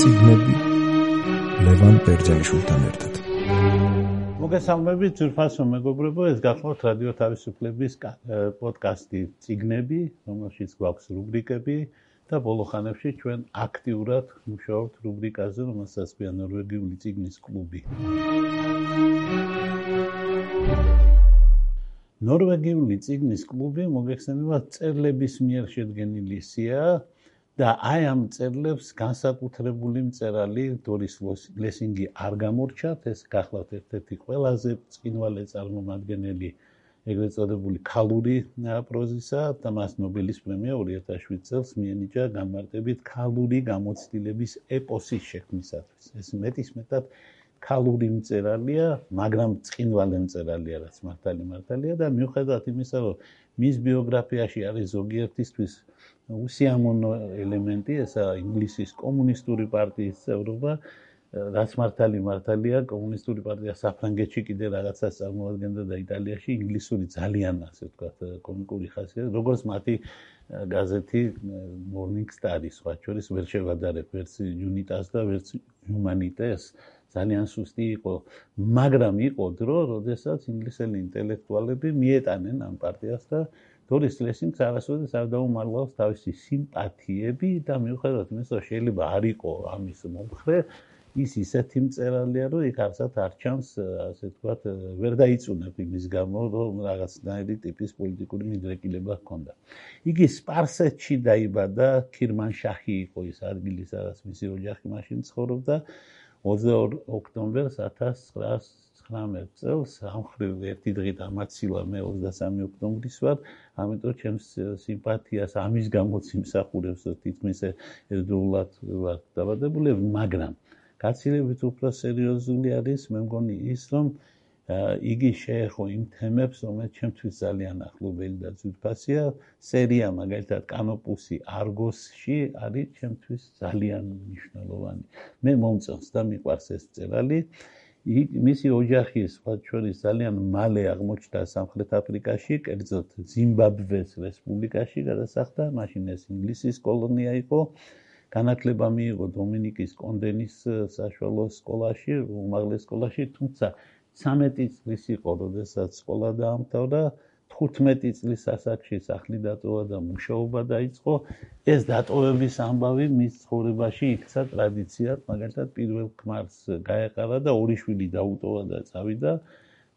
ციგნები ლევან ბერძენიშვილთან ერთად მოგესალმებით ძვირფასო მეგობრებო ეს გახლავთ რადიო თავისუფლების პოდკასტი ციგნები რომელშიც გვაქვს რუბრიკები და ბოლო ხანებში ჩვენ აქტიურად მუშაობთ რუბრიკაზე, რომელსაც ქვია ნორვეგიული ციგნის კლუბი. ნორვეგიული ციგნის კლუბი მოგეხსენება წერლების მიერ შედგენილი სია და აი ამ წერლებს განსაკუთრებული მწერალი დორის ლესინგი არ გამორჩათ, ეს გახლავთ ერთ-ერთი ყველაზე წინვალე წარმომადგენელი ეგრეთ წოდებული ქალური პროზისა და მას ნობელის პრემია 2007 წელს მიენიჭა გამარტებით ქალური გამოცდილების ეპოსის შექმნისათვის. ეს მეტის მეტად ქალური მწერალია, მაგრამ წინვალე მწერალია, რაც მართალი მართალია და მიუხედავად იმისა, რომ მის ბიოგრაფიაში არის ზოგიერთისთვის უსიამოვნო ელემენტი, ესა ინგლისის კომუნისტური პარტიის წევრობა, რაც მართალი მართალია კომუნისტური პარტია საფრანგეთში კიდე რაღაცას წარმოადგენდა და იტალიაში ინგლისური ძალიან ასე ვთქვათ კომიკური ხასიათი. როგორც მათი გაზეთი morning star-ი სხვა შორის ვერ შევადარებ ვერც unit-ას და ვერც humanity-ს ძალიან სუსტი იყო მაგრამ იყო დრო როდესაც ინგლისელი ინტელექტუალები მიეტანენ ამ პარტიას და დორის ლესინგს არასოდეს არ დაუმარლავს თავისი სიმპათიები და მიუხედავად იმისა რომ შეიძლება არ იყო ამის მომხრე ის ისეთი მწერალია, რომ იქ არსად არ ჩანს, ასე ვთქვათ, ვერ დაიწუნებ იმის გამო, რომ რაღაცნაირი ტიპის პოლიტიკური მიდრეკილება ჰქონდა. იგი სპარსეთში დაიბადა, ქირმანშაჰი იყო ის ადგილი, სადაც მისი ოჯახი მაშინ ცხოვრობდა. 22 ოქტომბერს 1919 წელს ამხრივ ერთი დღით ამაცილა მე 23 ოქტომბრის ვარ, ამიტომ ჩემს სიმპათიას ამის გამოც იმსახურებს, რომ თითქმის ერთდროულად ვარ დაბადებული, მაგრამ გაცილებით უფრო სერიოზული არის მე მგონი ის რომ იგი შეეხო იმ თემებს რომელიც ჩემთვის ძალიან ახლობელი და ძვირფასია. სერია მაგალითად კანოპუსი არგოსში არის ჩემთვის ძალიან მნიშვნელოვანი. მე მომწონს და მიყვარს ეს წერალი მისი ოჯახი სხვა შორის ძალიან მალე აღმოჩნდა სამხრეთ აფრიკაში კერძოდ ზიმბაბვეს რესპუბლიკაში გადასახდა მაშინ ეს ინგლისის კოლონია იყო. განათლება მიიღო დომინიკის კონდენის საშუალო სკოლაში, უმაღლეს სკოლაში, თუმცა 13 წლის იყო, როდესაც სკოლა დაამთავრა, 15 წლის ასაკში სახლი დატოვა და მუშაობა დაიწყო. ეს დატოვების ამბავი მის ცხოვრებაში იქცა ტრადიციად, მაგალითად პირველ ქმარს გაეყარა და ორი შვილი დაუტოვა და წავიდა.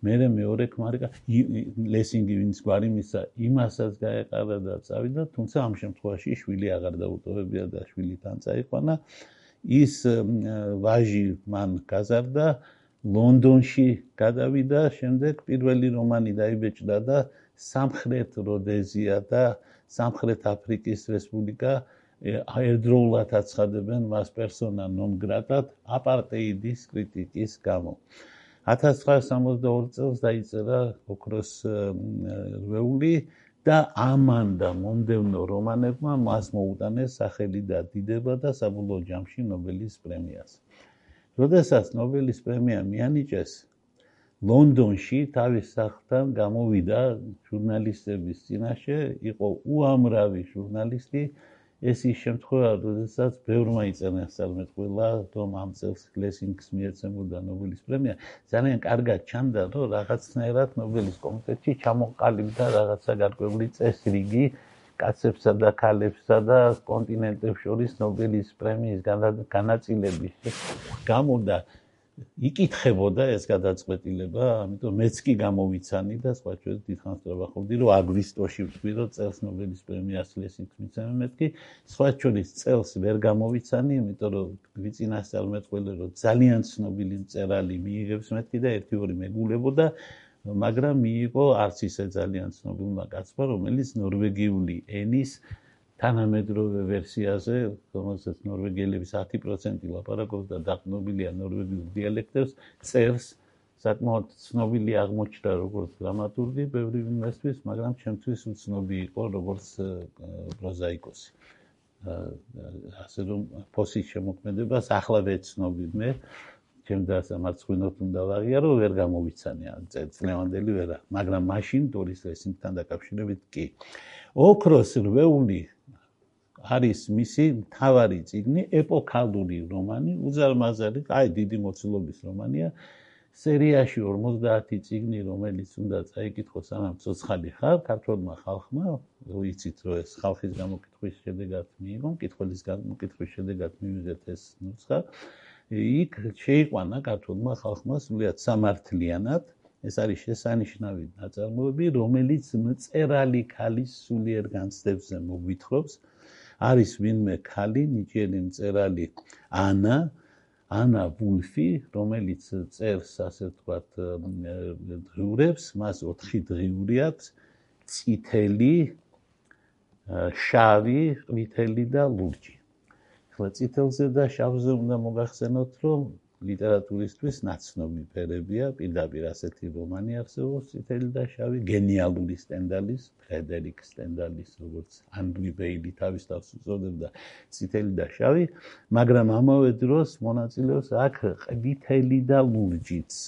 მე მეორე ქმარი ლესინგი ვინც გვარი მისა იმასაც გაეყარა და წავიდა თუმცა ამ შემთხვევაში შვილი აღარ დაუტოვებია და შვილი თან წაიყვანა ის ვაჟი მან გაზარდა ლონდონში გადავიდა შემდეგ პირველი რომანი დაიბეჭდა და სამხრეთ როდეზია და სამხრეთ აფრიკის რესპუბლიკა აერდროულად აცხადებენ მას პერსონა ნონ გრატად აპარტეიდის კრიტიკის გამო 1962 წელს დაიწერა ოქროს რვეული და ამან და მომდევნო რომანებმა მას მოუტანეს სახელი და დიდება და საბოლოო ჯამში ნობელის პრემიას. როდესაც ნობელის პრემია მიანიჭეს ლონდონში თავის სახლთან გამოვიდა ჟურნალისტების წინაშე, იყო უამრავი ჟურნალისტი, ეს ის შემთხვევა, როდესაც ბევრმა იწერა სწორედ ყველა რომ ამ წელს ლესინგს მიეცემოდა ნობელის პრემია, ძალიან კარგად ჩანდა, რომ რაღაცნაირად ნობელის კომიტეტში ჩამოყალიბდა რაღაცა გარკვეული წესრიგი კაცებსა და ქალებსა და კონტინენტებს შორის ნობელის პრემიის განაწილების გამო და იკითხებოდა ეს გადაწყვეტილება, ამიტომ მეც კი გამოვიცანი და სხვა ჩვენ დიდხანს დავახობდი, რომ აგვისტოში ვთქვი, რომ წელს ნობელის პრემიას ლესინგს მიცემე, მე კი სხვა ჩვენის წელს ვერ გამოვიცანი, იმიტომ რომ ვიცინასწარმეტყველი რომ ძალიან ცნობილი მწერალი მიიღებს მეთქი და ერთი-ორი მეგულებოდა, მაგრამ მიიღო არც ისე ძალიან ცნობილმა კაცმა, რომელიც ნორვეგიული ენის თანამედროვე ვერსიაზე, რომელსაც ნორვეგიელების 10% ლაპარაკობს და დაყნობილია ნორვეგიულ დიალექტებს, წერს საკმაოდ ცნობილი აღმოჩნდა როგორც დრამატურგი ბევრი ინვესტვის, მაგრამ ჩემთვის უცნობი იყო როგორც პროზაიკოსი. ასე რომ ფოსის შემოქმედებას ახლა ვეცნობი მე ჩემ დასა მარცხნივ უნდა ვაღიარო ვერ გამოვიცანია წლევანდელი ვერა მაგრამ მაშინ დორის ლესინგთან დაკავშირებით კი ოქროს რვეული არის მისი მთავარი წიგნი, ეპოქალური რომანი, უზარმაზარი, აი დიდი მოცულობის რომანია. სერიაში 50 წიგნი, რომელიც უნდა წაიკითხოს სანამ ცოცხალი ხარ, ქართულმა ხალხმა, ვიცით რომ ეს ხალხის გამოკითხვის შედეგად მიიღო, კითხვის გამოკითხვის შედეგად მივიღეთ ეს ნუსხა. იქ შეიყვანა ქართულმა ხალხმა სულიად სამართლიანად. ეს არის შესანიშნავი ნაწარმოები, რომელიც მწერალი ქალის სულიერ განცდებზე მოგვითხრობს. არის ვინმე ქალი, ნიჭიერი მწერალი ანა, ანა ვულფი, რომელიც წერს ასე ვთქვათ დღიურებს, მას 4 დღიური აქვს, წითელი, შავი, ყვითელი და ლურჯი. ახლა წითელზე და შავზე უნდა მოგახსენოთ, რომ ლიტერატურისთვის ნაცნობი ფერებია, პირდაპირ ასეთი რომანი არსებობს, წითელი და შავი, გენიალური სტენდალის, ფრედერიკ სტენდალის, როგორც ანდრი ბეილი თავის თავს უწოდებდა, წითელი და შავი, მაგრამ ამავე დროს მონაწილეობს აქ ყვითელი და ლურჯიც.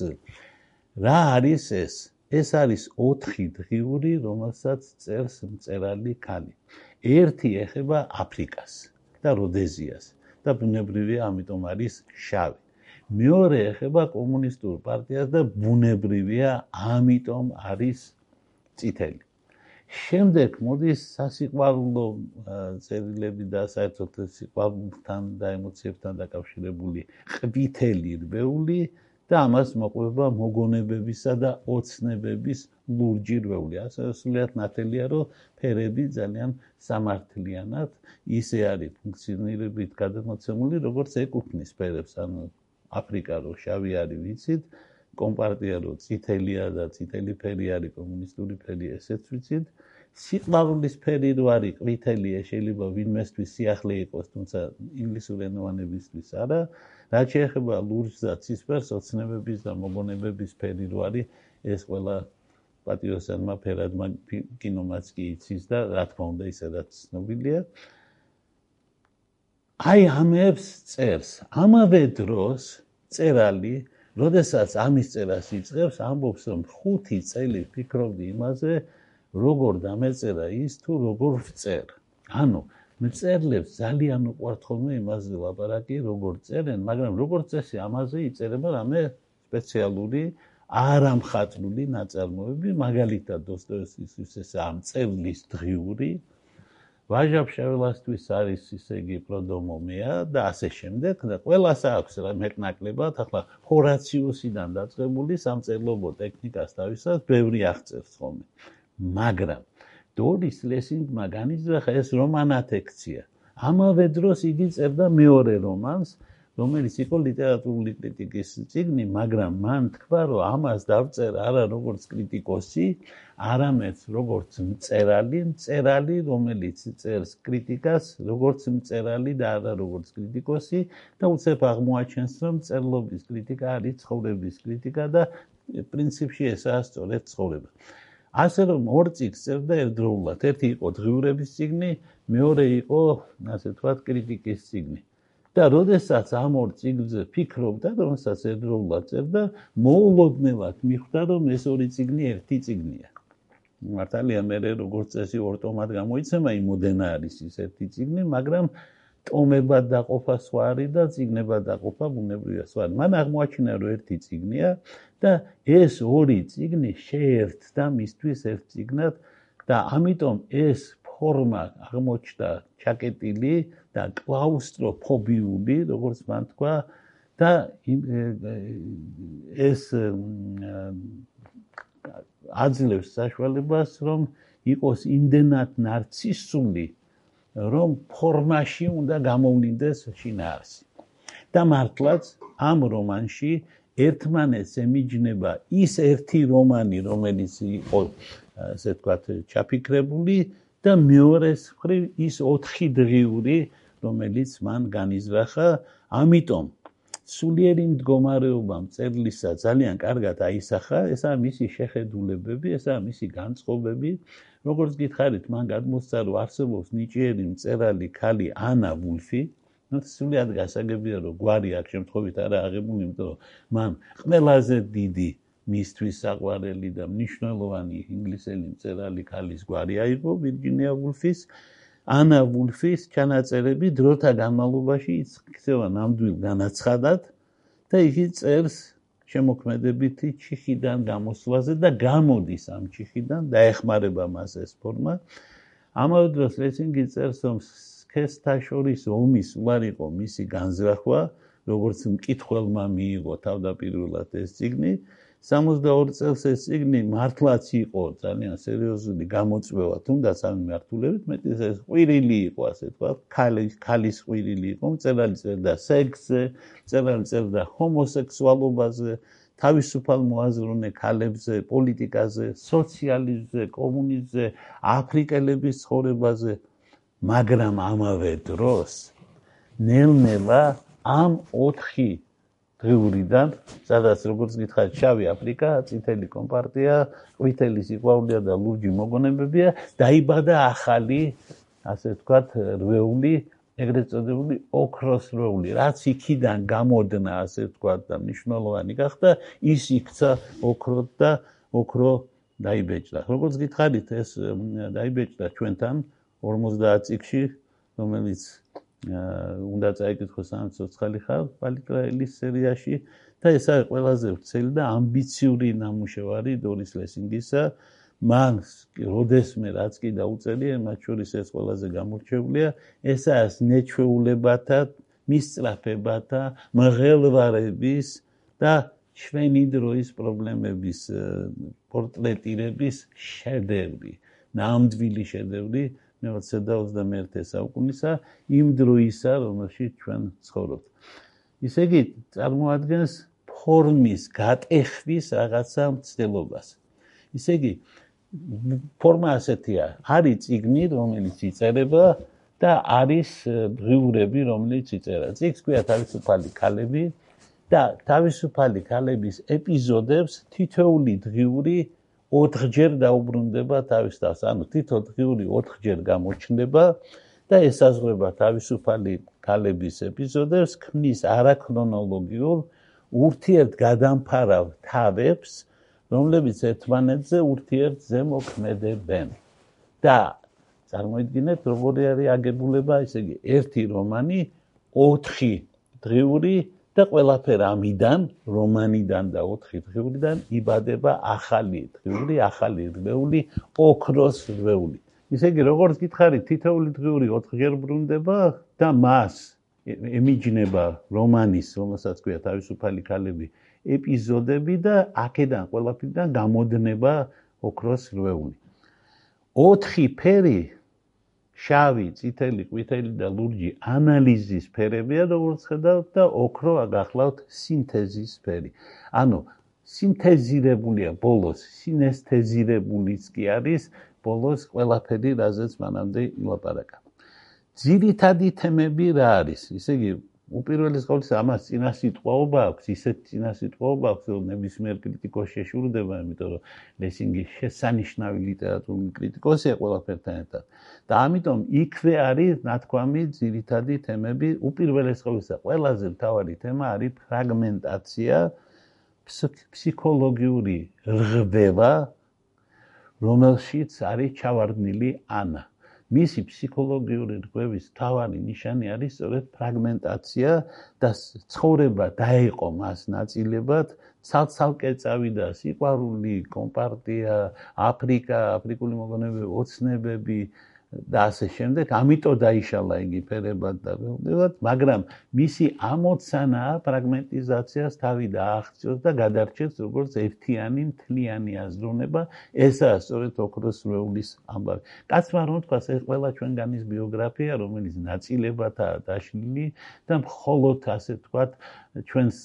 რა არის ეს? ეს არის 4 დღიური, რომელსაც წერს მწერალი ქალი. ერთი ეხება აფრიკას და როდეზიას და ბუნებრივია, ამიტომ არის შავი. მეორე ეხება კომუნისტურ პარტიას და ბუნებრივია, ამიტომ არის წითელი. შემდეგ მოდის სასიყვარულო წერილები და საერთოდ სიყვარულთან და ემოციებთან დაკავშირებული ყვითელი რბეული და ამას მოყვება მოგონებებისა და ოცნებების ლურჯი რბეული. ასე სულიად ნათელია, რომ ფერები ძალიან სამართლიანად ისე არის ფუნქციონირებით გადამოცემული, როგორც ეკუთვნის ფერებს, ანუ აფრიკა რო შავი არის ვიცით კომპარტია რო წითელია და წითელი ფერი არის კომუნისტური ფერი ესეც ვიცით. სიყვარულის ფერი რო არის ყვითელი შეიძლება ვინმესთვის სიახლე იყოს თუმცა ინგლისურენოვანებისთვის არა რაც შეეხება ლურჯს და ცისფერს ოცნებების და მოგონებების ფერი რო არის ეს ყველა პატიოსანმა ფერად კინომაც კი იცის და რა თქმა უნდა ისედაც ცნობილია აი ამებს წერს. ამავე დროს წერალი, როდესაც ამის წერას იწყებს, ამბობს, რომ 5 წელი ფიქრობდი იმაზე, როგორ დამეწერა ის თუ როგორ ვწერ. ანუ მწერლებს ძალიან უყვართ ხოლმე იმაზე ლაპარაკი, როგორ წერენ, მაგრამ როგორ წესი ამაზე იწერება რამე სპეციალური არამხატვრული ნაწარმოები, მაგალითად დოსტოევსკის ეს ამ წერლის დღიური ვაჟაფშაველასთვის არის ისე იგი პროდომომია და ასე შემდეგ და ყველას აქვს რა მეტნაკლებად ახლა ჰორაციუსიდან დაწყებული სამწერლობო ტექნიკას თავისას ბევრი აღწერს ხოლმე. მაგრამ დორის ლესინგმა განიზრახა ეს რომანათექცია ამავე დროს იგი წერდა მეორე რომანს რომელიც იყო ლიტერატურული კრიტიკის წიგნი, მაგრამ მან თქვა, რომ ამას დავწერა არა როგორც კრიტიკოსი, არამედ როგორც მწერალი, მწერალი, რომელიც წერს კრიტიკას, როგორც მწერალი და არა როგორც კრიტიკოსი, და უცებ აღმოაჩენს, რომ წერლობის კრიტიკა არის ცხოვრების კრიტიკა და პრინციპში ესაა სწორედ ცხოვრება. ასე რომ ორ წიგნს წერდა ერთდროულად, ერთი იყო დღიურების წიგნი, მეორე იყო, ასე ვთქვათ, კრიტიკის წიგნი. და როდესაც ამ ორ წიგნზე ფიქრობდა, რომელსაც ერთდროულად წერდა, მოულოდნელად მიხვდა, რომ ეს ორი წიგნი ერთი წიგნია. მართალია მე როგორც წესი ორ ტომად გამოიცემა იმოდენა არის ის ერთი წიგნი, მაგრამ ტომებად დაყოფა სვარი და ციგნებად დაყოფა ბუნებრივია სვარი. მან აღმოაჩინა, რომ ერთი ციგნია და ეს ორი ციგნი შეერთდა მისთვის ერთ ციგნად და ამიტომ ეს ფორმა აღმოჩნდა ჩაკეტილი და კლაუსტროფობიული, როგორც მან თქვა და ეს აძლევს საშუალებას, რომ იყოს იმდენად ნარცისული რომ ფორმაში უნდა გამოვლინდეს შინაარსი. და მართლაც ამ რომანში ერთმანეთს ემიჯნება ის ერთი რომანი, რომელიც იყო ასე ვთქვათ, ჩაფიქრებული და მეორეს მხრივ ის 4 დღიური რომელიც მან განიზრახა ამიტომ სულიერი მდგომარეობა მწერლისა ძალიან კარგად აისახა. ესაა მისი შეხედულებები ესაა მისი განწყობები. როგორც გითხარით მან გადმოსცა რომ არსებობს ნიჭიერი მწერალი ქალი ანა ვულფი. ну სულიად გასაგებია რომ გვარი აქ შემთხვევით არა აღებული იმიტომ რომ მან ყველაზე დიდი მისთვის საყვარელი და მნიშვნელოვანი ინგლისელი მწერალი ქალის გვარი აიღო ვირჯინია ვულფის ანა ვულფის ჩანაწერები დროთა განმავლობაში იქცევა ნამდვილ განაცხადად და იგი წერს შემოქმედებითი ჩიხიდან გამოსვლაზე და გამოდის ამ ჩიხიდან და ეხმარება მას ეს ფორმა. ამავე დროს ლესინგი წერს რომ სქესთა შორის ომის უარ იყო მისი განზრახვა, როგორც მკითხველმა მიიღო თავდაპირველად ეს ციგნი 62 წელს ეს ციგნი მართლაც იყო ძალიან სერიოზული გამოწვევა. თუნდაც ამ მართულებით მეტის ეს ყვირილი იყო ასე თქვა ქალის ქალის ყვირილი იყო წერალი წერდა სექსზე წერალი წერდა ჰომოსექსუალობაზე თავისუფალ მოაზროვნე ქალებზე, პოლიტიკაზე, სოციალიზმზე, კომუნიზმზე, აფრიკელების ცხოვრებაზე, მაგრამ ამავე დროს ნელ-ნელა ამ 4 დღეურიდან, სადაც როგორც გითხარით, შავი აფრიკა, წითელი კომპარტია, ყვითელი სიყვარულია და ლურჯი მოგონებებია, დაიბადა ახალი, ასე ვთქვათ, რვეული, ეგრეთ წოდებული ოქროს რვეული, რაც იქიდან გამოდნა, ასე ვთქვათ, და მნიშვნელოვანი გახდა, ის იქცა ოქროთ და ოქრო დაიბეჭდა. როგორც გითხარით, ეს დაიბეჭდა ჩვენთან 50 წიგში, რომელიც უნდა წაიკითხოს ამ ცოცხალი ხარ პალიტრაელის სერიაში. და ეს არის ყველაზე ვრცელი და ამბიციური ნამუშევარი დორის ლესინგისა. მან როდესმე რაც კი დაუწერია მათ შორის ეს ყველაზე გამორჩეულია. ეს არის ნეჩვეულებათა მისწრაფებათა მღელვარების და ჩვენი დროის პრობლემების პორტრეტირების შედევრი ნამდვილი შედევრი მე 21 საუკუნისა იმ დროისა რომელშიც ჩვენ ცხოვრობთ. ისე იგი წარმოადგენს ფორმის გატეხვის რაღაცა მცდელობას. ისე იგი ფორმა ასეთია, არის ციგნი რომელიც იწერება და არის დღიურები რომელიც იწერა. ციგს ქვია თავისუფალი ქალები და თავისუფალი ქალების ეპიზოდებს თითოეული დღიური 4ჯერ დაუბრუნდება თავის თავს. ანუ თითო დღიური 4ჯერ გამოჩნდება და ესაზღვრება თავისუფალი ქალების ეპიზოდებს, ქმნის არაქრონოლოგიურ ურთიერთ გადამფარავ თავებს, რომლებიც ერთმანეთზე ურთიერთზე მოქმედებენ. და წარმოიდგინეთ, როგორი არის აგებულება, ესე იგი, ერთი რომანი 4 დღიური და ყველაფერ ამიდან რომანიდან და 4 დღეულიდან იბადება ახალი დღეული, ახალი დღეული, ოქროს დღეული. ისე იგი როგორც გითხარით, თითოეული დღეული 4-ჯერ ბრუნდება და მას ემიჯნება რომანის, რომელსაც ქვია თავისუფალი ქალები, ეპიზოდები და აქედან ყველაფერიდან გამოდნება ოქროს დღეული. 4 ფერი შავი, წითელი, ყვითელი და ლურჯი ანალიზის ფერებია, როგორც ხედავთ და ოქრო აგახლავთ სინთეზის ფერი. ანუ სინთეზირებულია ბოლოს, სინესთეზირებულიც კი არის ბოლოს ყველაფერი, რაზეც მანამდე ილაპარაკა. ძირითადი თემები რა არის? ისე იგი უპირველეს ყოვლისა ამას წინა სიტყვაობა აქვს, ისეთ წინა სიტყვაობა აქვს, რომ ნებისმიერ კრიტიკოს შეშურდება, იმიტომ რომ ლესინგი შესანიშნავი ლიტერატურული კრიტიკოსია ყველაფერთან ერთად. და ამიტომ იქვე არის ნათქვამი ძირითადი თემები, უპირველეს ყოვლისა, ყველაზე მთავარი თემა არის ფრაგმენტაცია, ფსიქოლოგიური რღვევა, რომელშიც არის ჩავარდნილი ანა. მისი ფსიქოლოგიური რღვევის თავარი ნიშანი არის სწორედ ფრაგმენტაცია და ცხოვრება დაეყო მას ნაწილებად. ცალ-ცალკე წავიდა სიყვარული, კომპარტია, აფრიკა, აფრიკული მოგონებები, ოცნებები, და ასე შემდეგ, ამიტომ დაიშალა იგი ფერებად და ველებად, მაგრამ მისი ამოცანა ფრაგმენტიზაციას თავი დააღწევს და გადარჩენს როგორც ერთიანი მთლიანი აზროვნება, ესაა სწორედ ოქროს რეულის ამბავი. კაცმა რომ თქვა, ეს ყველა ჩვენგანის ბიოგრაფია, რომელიც ნაწილებათაა დაშლილი და მხოლოდ ასე თქვა, ჩვენს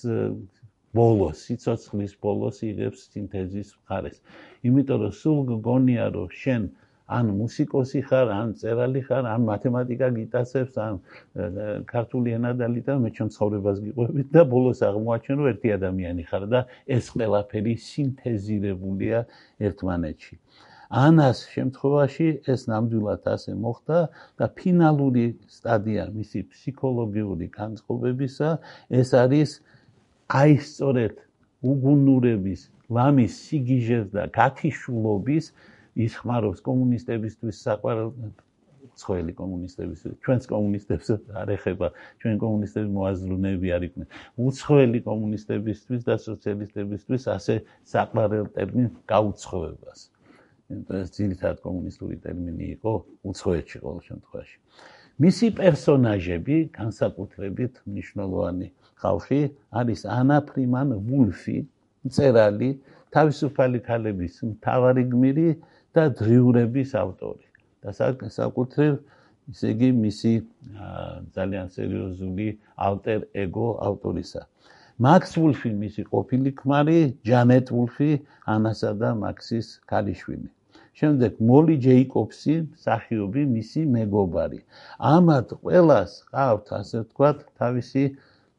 ბოლოს, სიცოცხლის ბოლოს იღებს სინთეზის მხარეს. იმიტომ რომ სულ გგონია რომ შენ ან მუსიკოსი ხარ, ან წერალი ხარ, ან მათემატიკა გიტაცებს, ან ქართული ენა და ლიტერატურა მე ჩემ ცხოვრებას გიყვებით და ბოლოს აღმოაჩენ რომ ერთი ადამიანი ხარ და ეს ყველაფერი სინთეზირებულია ერთმანეთში. ანას შემთხვევაში ეს ნამდვილად ასე მოხდა და ფინალური სტადია მისი ფსიქოლოგიური განწყობებისა ეს არის აი სწორედ უგუნურების, ლამის სიგიჟეს და გათიშულობის ის ხმარობს კომუნისტებისთვის საყვარელ უცხოელი კომუნისტების ჩვენს კომუნისტებს არ ეხება. ჩვენ კომუნისტები მოაზრუნეები არ იყვნენ. უცხოელი კომუნისტებისთვის და სოციალისტებისთვის ასე საყვარელ ტერმინ გაუცხოებას ეს ძირითადად კომუნისტური ტერმინი იყო უცხოეთში ყოველ შემთხვევაში. მისი პერსონაჟები განსაკუთრებით მნიშვნელოვანი ხალხი არის ანა ფრიმან ვულფი მწერალი თავისუფალი ქალების მთავარი გმირი და დრიურების ავტორი და საკუთრებ ისე იგი მისი ძალიან სერიოზული ალტერ ეგო ავტორისა. მაქს ვულფი მისი ყოფილი ქმარი, ჯანეტ ვულფი, ანასა და მაქსის ქალიშვილი. შემდეგ მოლი ჯეიკობსი, მსახიობი, მისი მეგობარი. ამათ ყველას ყავთ, ასე ვთქვათ, თავისი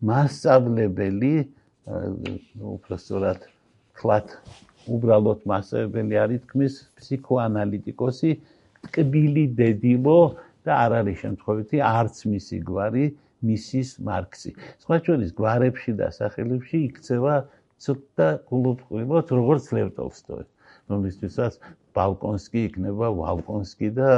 მასწავლებელი, უბრალოდ ხლათ უბრალოდ მასწავლებელი არის თქმის ფსიქოანალიტიკოსი ტკბილი დედილო და არ არის შემთხვევითი არც მისი გვარი მისის მარქსი. სხვა ჩვენის გვარებში და სახელებში იქცევა ცოტა გულუბრყვილოდ როგორც ლევ ტოლსტოი. რომლისთვისაც ბალკონსკი იქნება ვალკონსკი და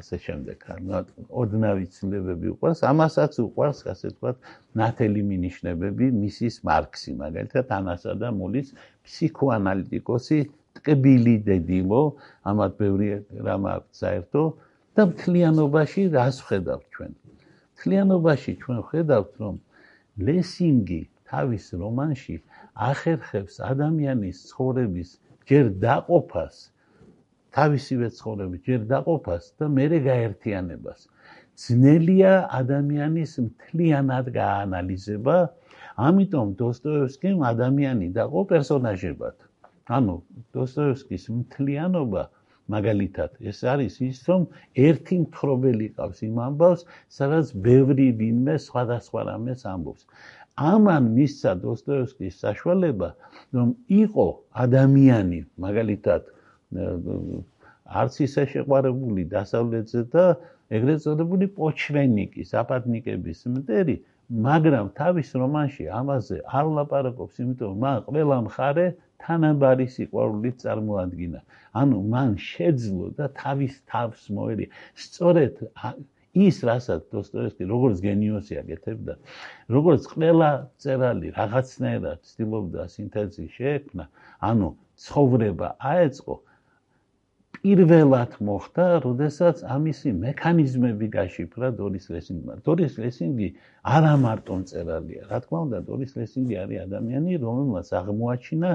ასე შემდეგ. ანუ ოდნავი ცნებები უყვარს, ამასაც უყვარს, ასე ვთქვათ, ნათელი მინიშნებები მისის მარქსი, მაგალითად ანასა და მოლის ფსიქოანალიტიკოსი ტკბილი დედილო, ამათ ბევრი რამ აქვს საერთო და მთლიანობაში რას ხედავთ ჩვენ? მთლიანობაში ჩვენ ხედავთ, რომ ლესინგი თავის რომანში ახერხებს ადამიანის ცხოვრების ჯერ დაყოფას თავისივე ცხოვრების ჯერ დაყოფას და მეორე გაერთიანებას. ძნელია ადამიანის მთლიანად გაანალიზება, ამიტომ დოსტოევსკიმ ადამიანი დაყო პერსონაჟებად. ანუ დოსტოევსკის მთლიანობა მაგალითად ეს არის ის რომ ერთი მთხრობელი ყავს იმ ამბავს, სადაც ბევრი ვინმე სხვადასხვა რამეს ამბობს. ამან მისცა დოსტოევსკის საშუალება რომ იყო ადამიანი მაგალითად არც ისე შეყვარებული დასავლეთზე და ეგრეთ წოდებული პოჩვენიკის აპატნიკების მტერი მაგრამ თავის რომანში ამაზე არ ლაპარაკობს იმიტომ მან ყველა მხარე თანაბარი სიყვარულით წარმოადგინა. ანუ მან შეძლო და თავის თავს მოერია სწორედ ის რასაც დოსტოევსკი როგორც გენიოსი აკეთებდა როგორც ყველა წერალი რაღაცნაირად ცდილობდა სინთეზის შეექმნა ანუ ცხოვრება აეწყო პირველად მოხდა, როდესაც ამისი მექანიზმები გაშიფრა დორის ლესინგმა. დორის ლესინგი არა მარტო მწერალია, რა თქმა უნდა, დორის ლესინგი არის ადამიანი, რომელმაც აღმოაჩინა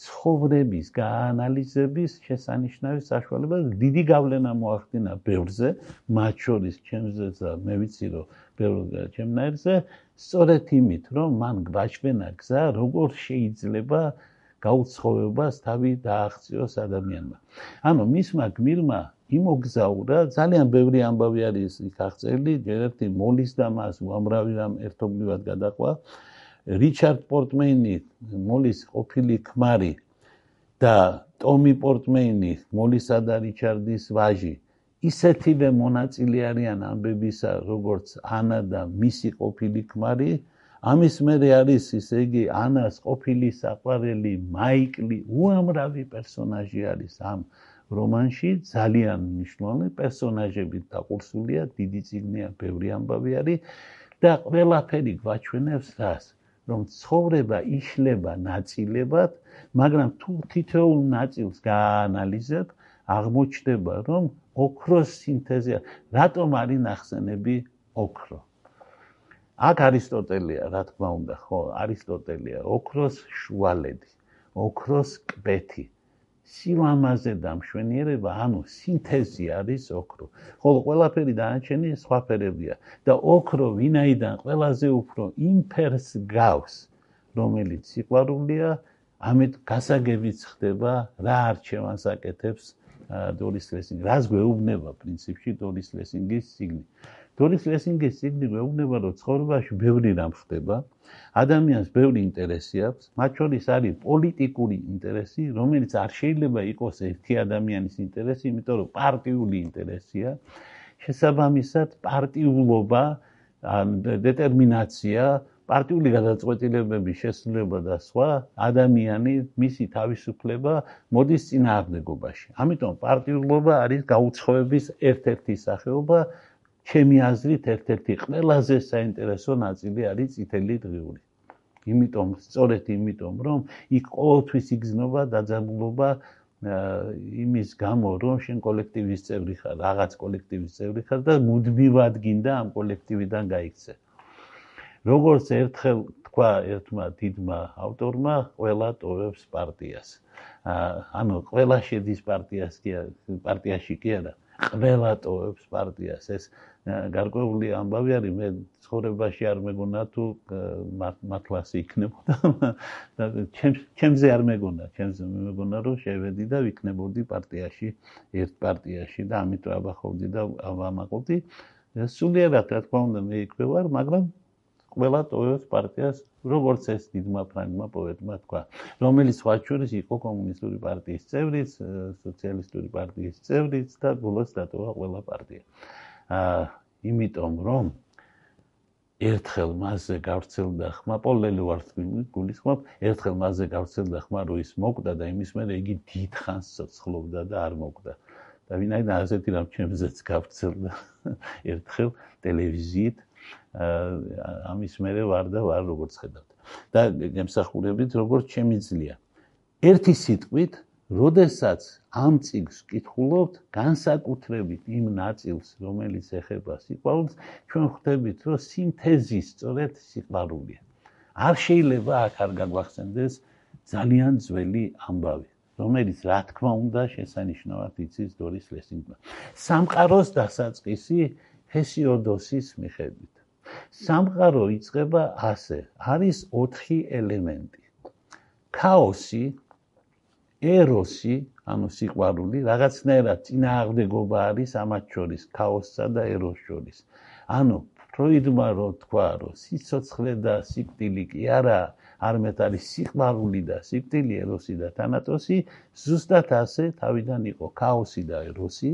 ცხოვრების გაანალიზების შესანიშნავი საშუალება დიდი გავლენა მოახდინა ბევრზე, მათ შორის ჩემზე და მე ვიცი რომ ბევრ ჩემნაირზე, სწორედ იმით, რომ მან გვაჩვენა გზა, როგორ შეიძლება გაუცხოებას თავი დააღწიოს ადამიანმა. ანუ მისმა გმირმა იმოგზაურა ძალიან ბევრი ამბავი არის იქ აღწერილი, ერთი მოლის და მას უამრავი რამ ერთობლივად გადაყვა. რიჩარდ პორტმეინი, მოლის ყოფილი ქმარი და ტომი პორტმეინი, მოლისა და რიჩარდის ვაჟი, ისეთივე მონაწილე არიან ამბებისა, როგორც ანა და მისი ყოფილი ქმარი. ამის მერე არის ისე იგი ანას ყოფილი საყვარელი მაიკლი უამრავი პერსონაჟი არის ამ რომანში. ძალიან მნიშვნელოვანი პერსონაჟები დაყურსულია დიდი ციგნია ბევრი ამბავი არის და ყველაფერი გვაჩვენებს რას რომ ცხოვრება იშლება ნაწილებად მაგრამ თუ თითოეულ ნაწილს გაანალიზებ აღმოჩნდება რომ ოქროს სინთეზია რატომ არის ნახსენები ოქრო აქ არისტოტელია, რა თქმა უნდა, ხო, არისტოტელია, ოქროს შუალედი, ოქროს კბეთი. სილამაზე და მშვენიერება, ანუ სინთეზი არის ოქრო. ხოლო ყველაფერი დანარჩენი სხვა ფერებია და ოქრო ვინაიდან ყველაზე უფრო იმფერს გავს, რომელიც სიყვარულია, ამით გასაგებიც ხდება რა არჩევანს აკეთებს დოლის ლესინგი. რას გვეუბნება პრინციპში დოლის ლესინგის სიგნი? დონის ლესინგის სიგნი მეუბნება რომ ცხოვრებაში ბევრი რამ ხდება ადამიანს ბევრი ინტერესი აქვს მათ შორის არის პოლიტიკური ინტერესი რომელიც არ შეიძლება იყოს ერთი ადამიანის ინტერესი იმიტომ რომ პარტიული ინტერესია შესაბამისად პარტიულობა ან დეტერმინაცია პარტიული გადაწყვეტილებების შესრულება და სხვა ადამიანი მისი თავისუფლება მოდის წინააღმდეგობაში. ამიტომ პარტიულობა არის გაუცხოების ერთ-ერთი სახეობა. ჩემი აზრით, ერთ-ერთი ყველაზე საინტერესო ნაწილი არის წითელი დღიური. იმიტომ, სწორედ იმიტომ, რომ იქ ყოველთვის იგზნობა დაძაბულობა იმის გამო, რომ შენ კოლექტივის წევრი ხარ, რაღაც კოლექტივის წევრი ხარ და მუდმივად გინდა ამ კოლექტივიდან გაიქცე. როგორც ერთხელ თქვა ერთმა დიდმა ავტორმა, ყველა ტოვებს პარტიას. ანუ ყველა შედის პარტიას კი პარტიაში კი არა, ყველა ტოვებს პარტიას. ეს გარკვეული ამბავი არის, მე ცხოვრებაში არ მეგონა თუ მართლაც იქნებოდა და ჩემს ჩემზე არ მეგონა, ჩემზე მეგონა რომ შევედი და ვიქნებოდი პარტიაში, ერთ პარტიაში და ამით ვაბახოვდი და ვამაყობდი. სულიერად რა თქმა უნდა მე იქვე ვარ, მაგრამ ყველა ტოვებს პარტიას, როგორც ეს დიდმა ფრანგმა პოეტმა თქვა, რომელიც სხვა შორის იყო კომუნისტური პარტიის წევრიც, სოციალისტური პარტიის წევრიც და ბოლოს დატოვა ყველა პარტია. აა, იმიტომ რომ ერთხელ მასზე გავრცელდა ხმა პოლელი ვარცხნი გულისხმობ, ერთხელ მასზე გავრცელდა ხმა რო ის მოკვდა და იმის მერე იგი დიდხანს ცოცხლობდა და არ მოკვდა. და ვინაიდან ასეთი რამ ჩემზეც გავრცელდა ერთხელ ტელევიზიით ამის მერე ვარ და ვარ როგორც ხედავთ. და გემსახურებით როგორც შემიძლია. ერთი სიტყვით, როდესაც ამ ციგს კითხულობთ, განსაკუთრებით იმ ნაწილს, რომელიც ეხება სიყვარულს, ჩვენ ხვდებით, რომ სინთეზი სწორედ სიყვარულია. არ შეიძლება აქ არ გაგვახსენდეს ძალიან ძველი ამბავი. რომელიც რა თქმა უნდა შესანიშნავად იცის დორის ლესინგმა. სამყაროს დასაწყისი ჰესიოდოსის მიხედვით. სამყარო იწება ასე. არის 4 ელემენტი. ქაოსი, ეროსი, ანუ სიყვარული, რაღაცნაირად წინააღმდეგობა არის ამათ შორის, ქაოსსა და ეროს შორის. ანუ ფროიდმა რო თქვა, რომ სიცოცხლე და სიკვდილი კი არა, არამედ არის სიყვარული და სიკვდილი, ეროსი და თანატოსი, ზუსტად ასე თავიდან იყო ქაოსი და ეროსი,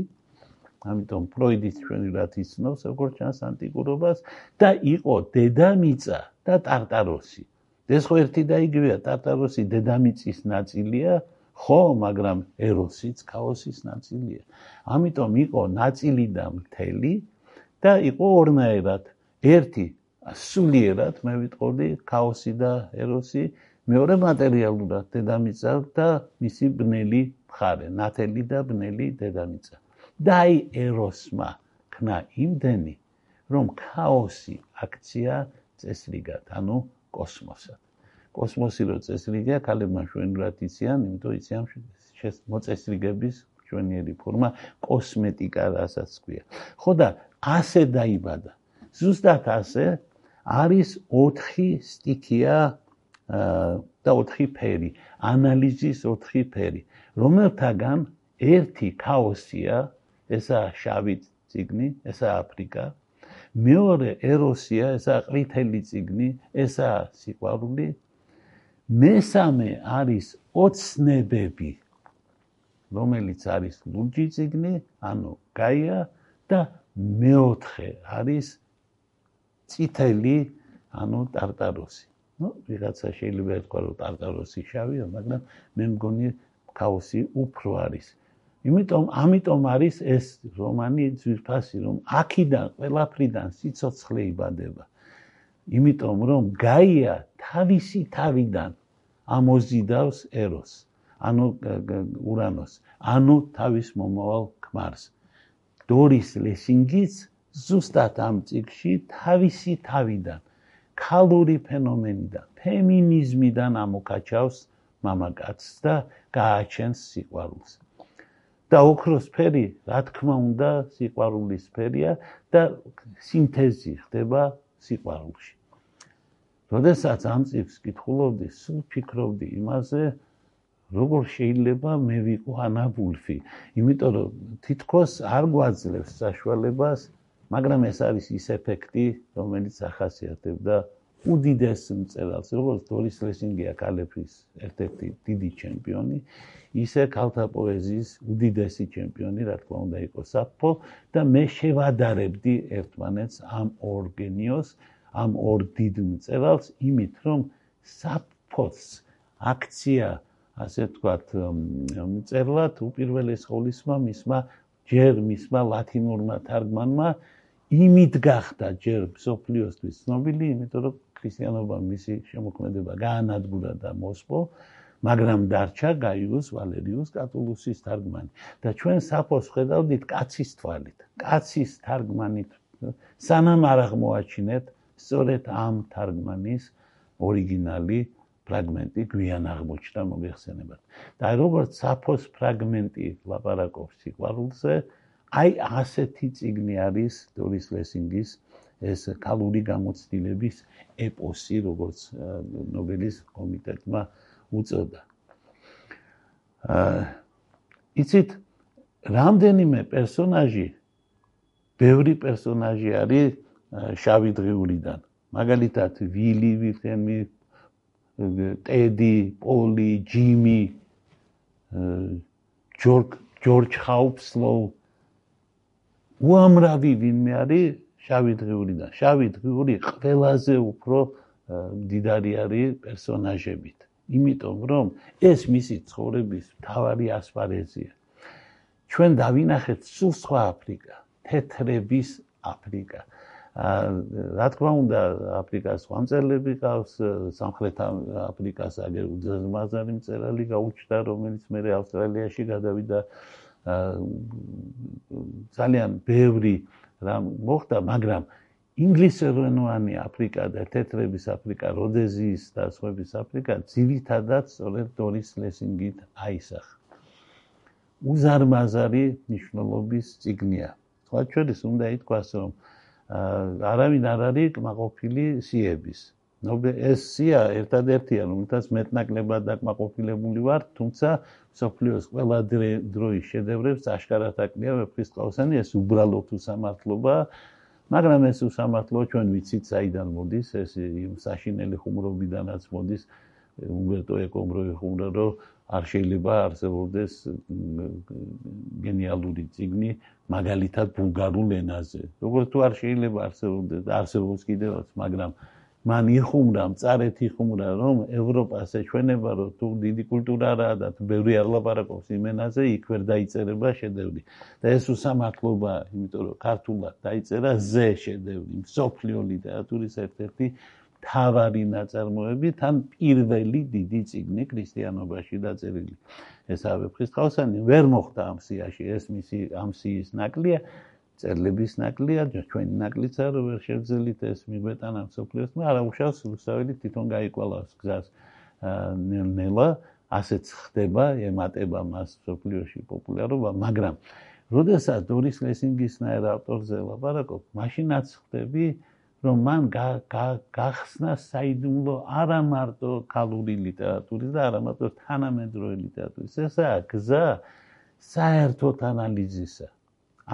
ამიტომ ფროიდის ჩვენი რა თიცნობს როგორ ჩანს ანტიკურობას და იყო დედამიწა და ტარტაროსი. ეს ხო ერთი და იგივეა, ტარტაროსი დედამიწის ნაწილია, ხო, მაგრამ ეროსიც ქაოსის ნაწილია. ამიტომ იყო ნაწილი და მთელი და იყო ორნაირად. ერთი სულიერად, მე ვიტყოდი, ქაოსი და ეროსი, მეორე მატერიალურად დედამიწა და მისი ბნელი მხარე, ნათელი და ბნელი დედამიწა. დაი ეროსმა ქნა იმდენი რომ ქაოსი აქცია წესრიგად ანუ კოსმოსად. კოსმოსი რო წესრიგია ქალებმა შვენურად იციან იმიტომ იციან მოწესრიგების ჩვენიერი ფორმა კოსმეტიკა რასაც ქვია. ხო და ასე დაიბადა. ზუსტად ასე არის 4 სტიქია და 4 ფერი ანალიზის 4 ფერი რომელთაგან ერთი ქაოსია ესაა შავი ციგნი, ესაა აფრიკა. მეორე ეროსია, ესაა ყვითელი ციგნი, ესაა სიყვარული. მესამე არის ოცნებები, რომელიც არის ლურჯი ციგნი, ანუ გაია და მეოთხე არის წითელი ანუ ტარტაროსი. ну, ვიღაცა შეიძლება ითქვა, რომ ტარტაროსი შავია, მაგრამ მე მგონი ქაოსი უფრო არის. იმიტომ, ამიტომ არის ეს რომანი ძვირფასი, რომ აქიდან ყველაფრიდან სიცოცხლე იბადება. იმიტომ, რომ გაია თავისი თავიდან ამოზიდავს ეროს, ანუ ურანოს, ანუ თავის მომავალ ქმარს. დორის ლესინგიც ზუსტად ამ ციკში თავისი თავიდან ქალური ფენომენიდან, ფემინიზმიდან ამოკაჩავს მამაკაცს და გააჩენს სიყვარულს. და ოქროს ფერი, რა თქმა უნდა, სიყვარულის ფერია და სინთეზი ხდება სიყვარულში. როდესაც ამ წიგნს კითხულობდი, სულ ფიქრობდი იმაზე, როგორ შეიძლება მე ვიყო ანაბულფი, იმიტომ რომ თითქოს არ გვაძლევს საშუალებას, მაგრამ ეს არის ის ეფექტი, რომელიც ახასიათებდა უდიდეს მწერალს, როგორც დორის ლესინგია კალეფის ერთ-ერთი დიდი ჩემპიონი, ისე ქალთა პოეზიის უდიდესი ჩემპიონი, რა თქმა უნდა, იყო საფო და მე შევადარებდი ერთმანეთს ამ ორგენიოს, ამ ორ დიდ მწერალს იმით, რომ საფოს აქცია, ასე ვთქვათ, მწერლად უპირველეს ყოვლისმა მისმა ჯერ მისმა ლათინურმა თარგმანმა იმით გახდა ჯერ სოფლიოსთვის ცნობილი, იმიტომ რომ ქრისტიანობა მისი შემოქმედება გაანადგურა და მოსპო, მაგრამ დარჩა გაიუს ვალერიუს კატულუსის თარგმანი და ჩვენ საფოს ხედავდით კაცის თვალით, კაცის თარგმანით სანამ არ აღმოაჩინეთ სწორედ ამ თარგმანის ორიგინალი ფრაგმენტი გვიან აღმოჩნდა მოგეხსენებათ. და როგორც საფოს ფრაგმენტი ლაპარაკობს სიყვარულზე, აი ასეთი ციგნი არის დორის ლესინგის ეს კალური გამოცდილების ეპოსი, როგორც ნობელის კომიტეტმა უწოდა. აა იცით, რამდენიმე პერსონაჟი ბევრი პერსონაჟი არის შავი დღიურიდან. მაგალითად, ვილი, ვიტემი, ტედი, პოლი, ჯიმი, ჯორჯ ჯორჯ ხაუფსლო უამრავი ვინმე არის შავი დღიურიდან. შავი დღიური ყველაზე უფრო დიდარი არის პერსონაჟებით. იმიტომ რომ ეს მისი ცხოვრების თავარი ასპარეზია. ჩვენ დავინახეთ სულ სხვა აფრიკა. თეთრების აფრიკა. აა რა თქმა უნდა, აფრიკას ხამწერლები ყავს, სამხრეთ აფრიკას აგერ უძმაზარი მწერალი გაუჩნდა, რომელიც მე ავსტრალიაში გადავიდა. ძალიან ბევრი რამ მოხდა, მაგრამ ინგლისურენოვანი აფრიკა და თეთრების აფრიკა, როდეზიის და სხვების აფრიკა ძირითადად სწორედ დორის ლესინგით აისახა. უზარმაზარი ნიშნულობის ციგნია. სხვა ჩვენს უნდა ითქვას რომ არავინ არ არის კმაყოფილი სიების ნობე ეს სია ერთადერთია რომელთაც მეტნაკლებად დაკმაყოფილებული ვარ თუმცა სოფლიოს ყველა დროის შედევრებს აშკარად აკნია ვეფხისტყაოსანი ეს უბრალოდ უსამართლობა მაგრამ ეს უსამართლობა ჩვენ ვიცით საიდან მოდის ეს იმ საშინელი ხუმრობიდანაც მოდის უმბერტო ეკომ რო ეხუმრა რომ არ შეიძლება არსებობდეს გენიალური ციგნი მაგალითად ბულგარულ ენაზე. როგორც თუ არ შეიძლება არსებობდეს არსებობს კიდევაც, მაგრამ მან იხუმრა, მწარეთ იხუმრა, რომ ევროპას ეჩვენება, რომ თუ დიდი კულტურა რა და თუ ბევრი არ ლაპარაკობს იმ ენაზე, იქ ვერ დაიწერება შედევრი. და ეს უსამართლობა, იმიტომ რომ ქართულად დაიწერა ზე შედევრი, სოფლიო ლიტერატურის ერთ-ერთი თავარი ნაწარმოები თან პირველი დიდი ციგნი ქრისტიანობაში დაწერილი. ეს ავეფხის ხალხსანი ვერ მოხდა ამ სიაში, ეს მისი ამ სიის ნაკლია, წერლების ნაკლია, ჩვენი ნაკლიც არ ვერ შევძელით ეს მიგვეტანა სოფლიოს, მაგრამ არა უშავს რუსაველი თვითონ გაიყოლავს გზას ნელ-ნელა, ასეც ხდება, ემატება მას სოფლიოში პოპულარობა, მაგრამ როდესაც დორის ლესინგის ნაერ ავტორზე ლაპარაკობ, მაშინაც ხდები რომ მან გახსნა საიდუმლო არა მარტო ქალური ლიტერატურის და არა მარტო თანამედროვე ლიტერატურის. ესაა გზა საერთოდ ანალიზისა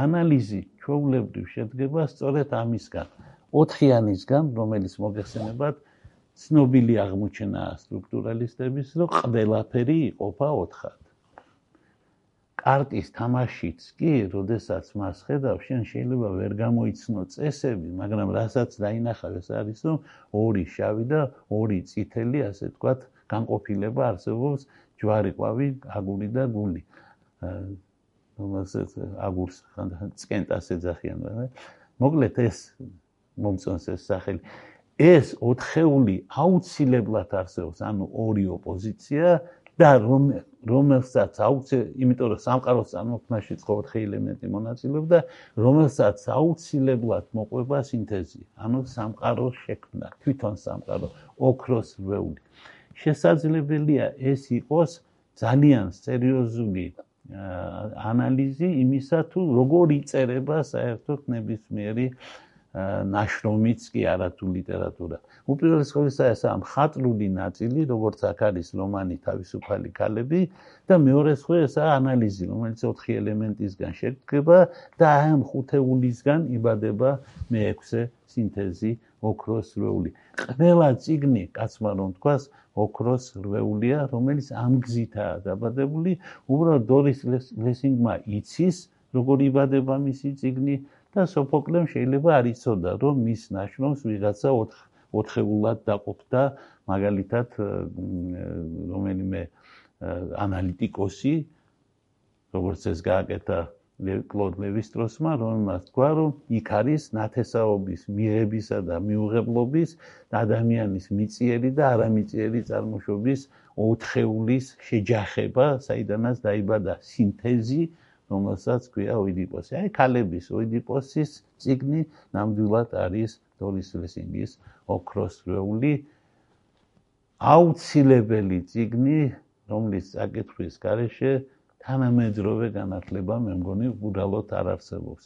ანალიზი ჩვეულებრივ შედგება სწორედ ამისგან ოთხიანისგან რომელიც მოგეხსენებათ ცნობილი აღმოჩენაა სტრუქტურალისტების რომ ყველაფერი იყოფა ოთხად კარტის თამაშიც კი, როდესაც მას ხედავ, შენ შეიძლება ვერ გამოიცნო წესები, მაგრამ რასაც დაინახავ ეს არის, რომ ორი შავი და ორი წითელი, ასე ვთქვათ, განყოფილება არსებობს ჯვარი, ყვავი, აგური და გული. რომელსაც აგურს ხანდახან წკენტას ეძახიან, რა. მოკლედ ეს მომწონს ეს სახელი. ეს ოთხეული აუცილებლად არსებობს, ანუ ორი ოპოზიცია და რომ რომელსაც აუცე, იმიტომ რომ სამყაროს წარმოქმნაში ცხოთხი ელემენტი მონაწილეობდა, რომელსაც აუცილებლად მოყვება სინთეზი, ანუ სამყაროს შექმნა, თვითონ სამყარო, ოქროს რვეული. შესაძლებელია ეს იყოს ძალიან სერიოზული ანალიზი იმისა თუ როგორ იწერება საერთოდ ნებისმიერი ნაშრომიც კი არა თუ ლიტერატურა. უპირველეს ყოვლისა ეს ამ ხატრული ნაწილი, როგორც აქ არის რომანი თავისუფალი ქალები და მეორე სხვა ეს ანალიზი, რომელიც ოთხი ელემენტისგან შედგება და ამ ხუთეულისგან იბადება მეექვსე სინთეზი ოქროს რვეული. ყველა ციგნი, კაცმა რომ თქვას, ოქროს რვეულია, რომელიც ამ გზითაა დაბადებული. უბრალოდ დორის ლესინგმა იცის, როგორ იბადება მისი ციგნი და სოფოკლემ შეიძლება არ იცოდა, რომ მის ნაშრომს ვიღაცა 4-ულად დაყოფდა, მაგალითად რომელიმე ანალიტიკოსი, როგორც ეს გააკეთა კლოდ ლევისტროსმა, რომელმაც თქვა, რომ იქ არის ნათესაობის მიღებისა და მიუღებლობის ადამიანის მიწიერი და არამიწიერი წარმოშობის ოთხეულის შეჯახება, საიდანაც დაიბადა სინთეზი, რომელსაც ქვია ოიდიპოსი. აი ქალების ოიდიპოსის ციგნი ნამდვილად არის დოლის ლესინგის ოქროს რეული აუცილებელი ციგნი, რომლის საკითხვის გარეშე თანამედროვე განათლება მე მგონი უდალოდ არ არსებობს.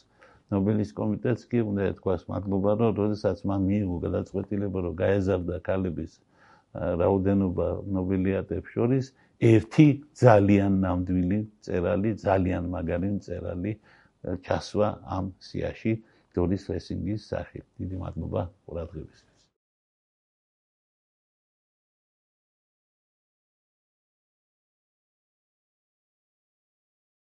ნობელის კომიტეტს კი უნდა ეთქვას მადლობა, რომ როდესაც მან მიიღო გადაწყვეტილება, რომ გაეზარდა ქალების რაოდენობა ნობელიატებს შორის, ერთი ძალიან ნამდვილი წერალი, ძალიან მაგარი წერალი ჩასვა ამ სიაში დორის ლესინგის სახით. დიდი მადლობა ყურადღებისთვის.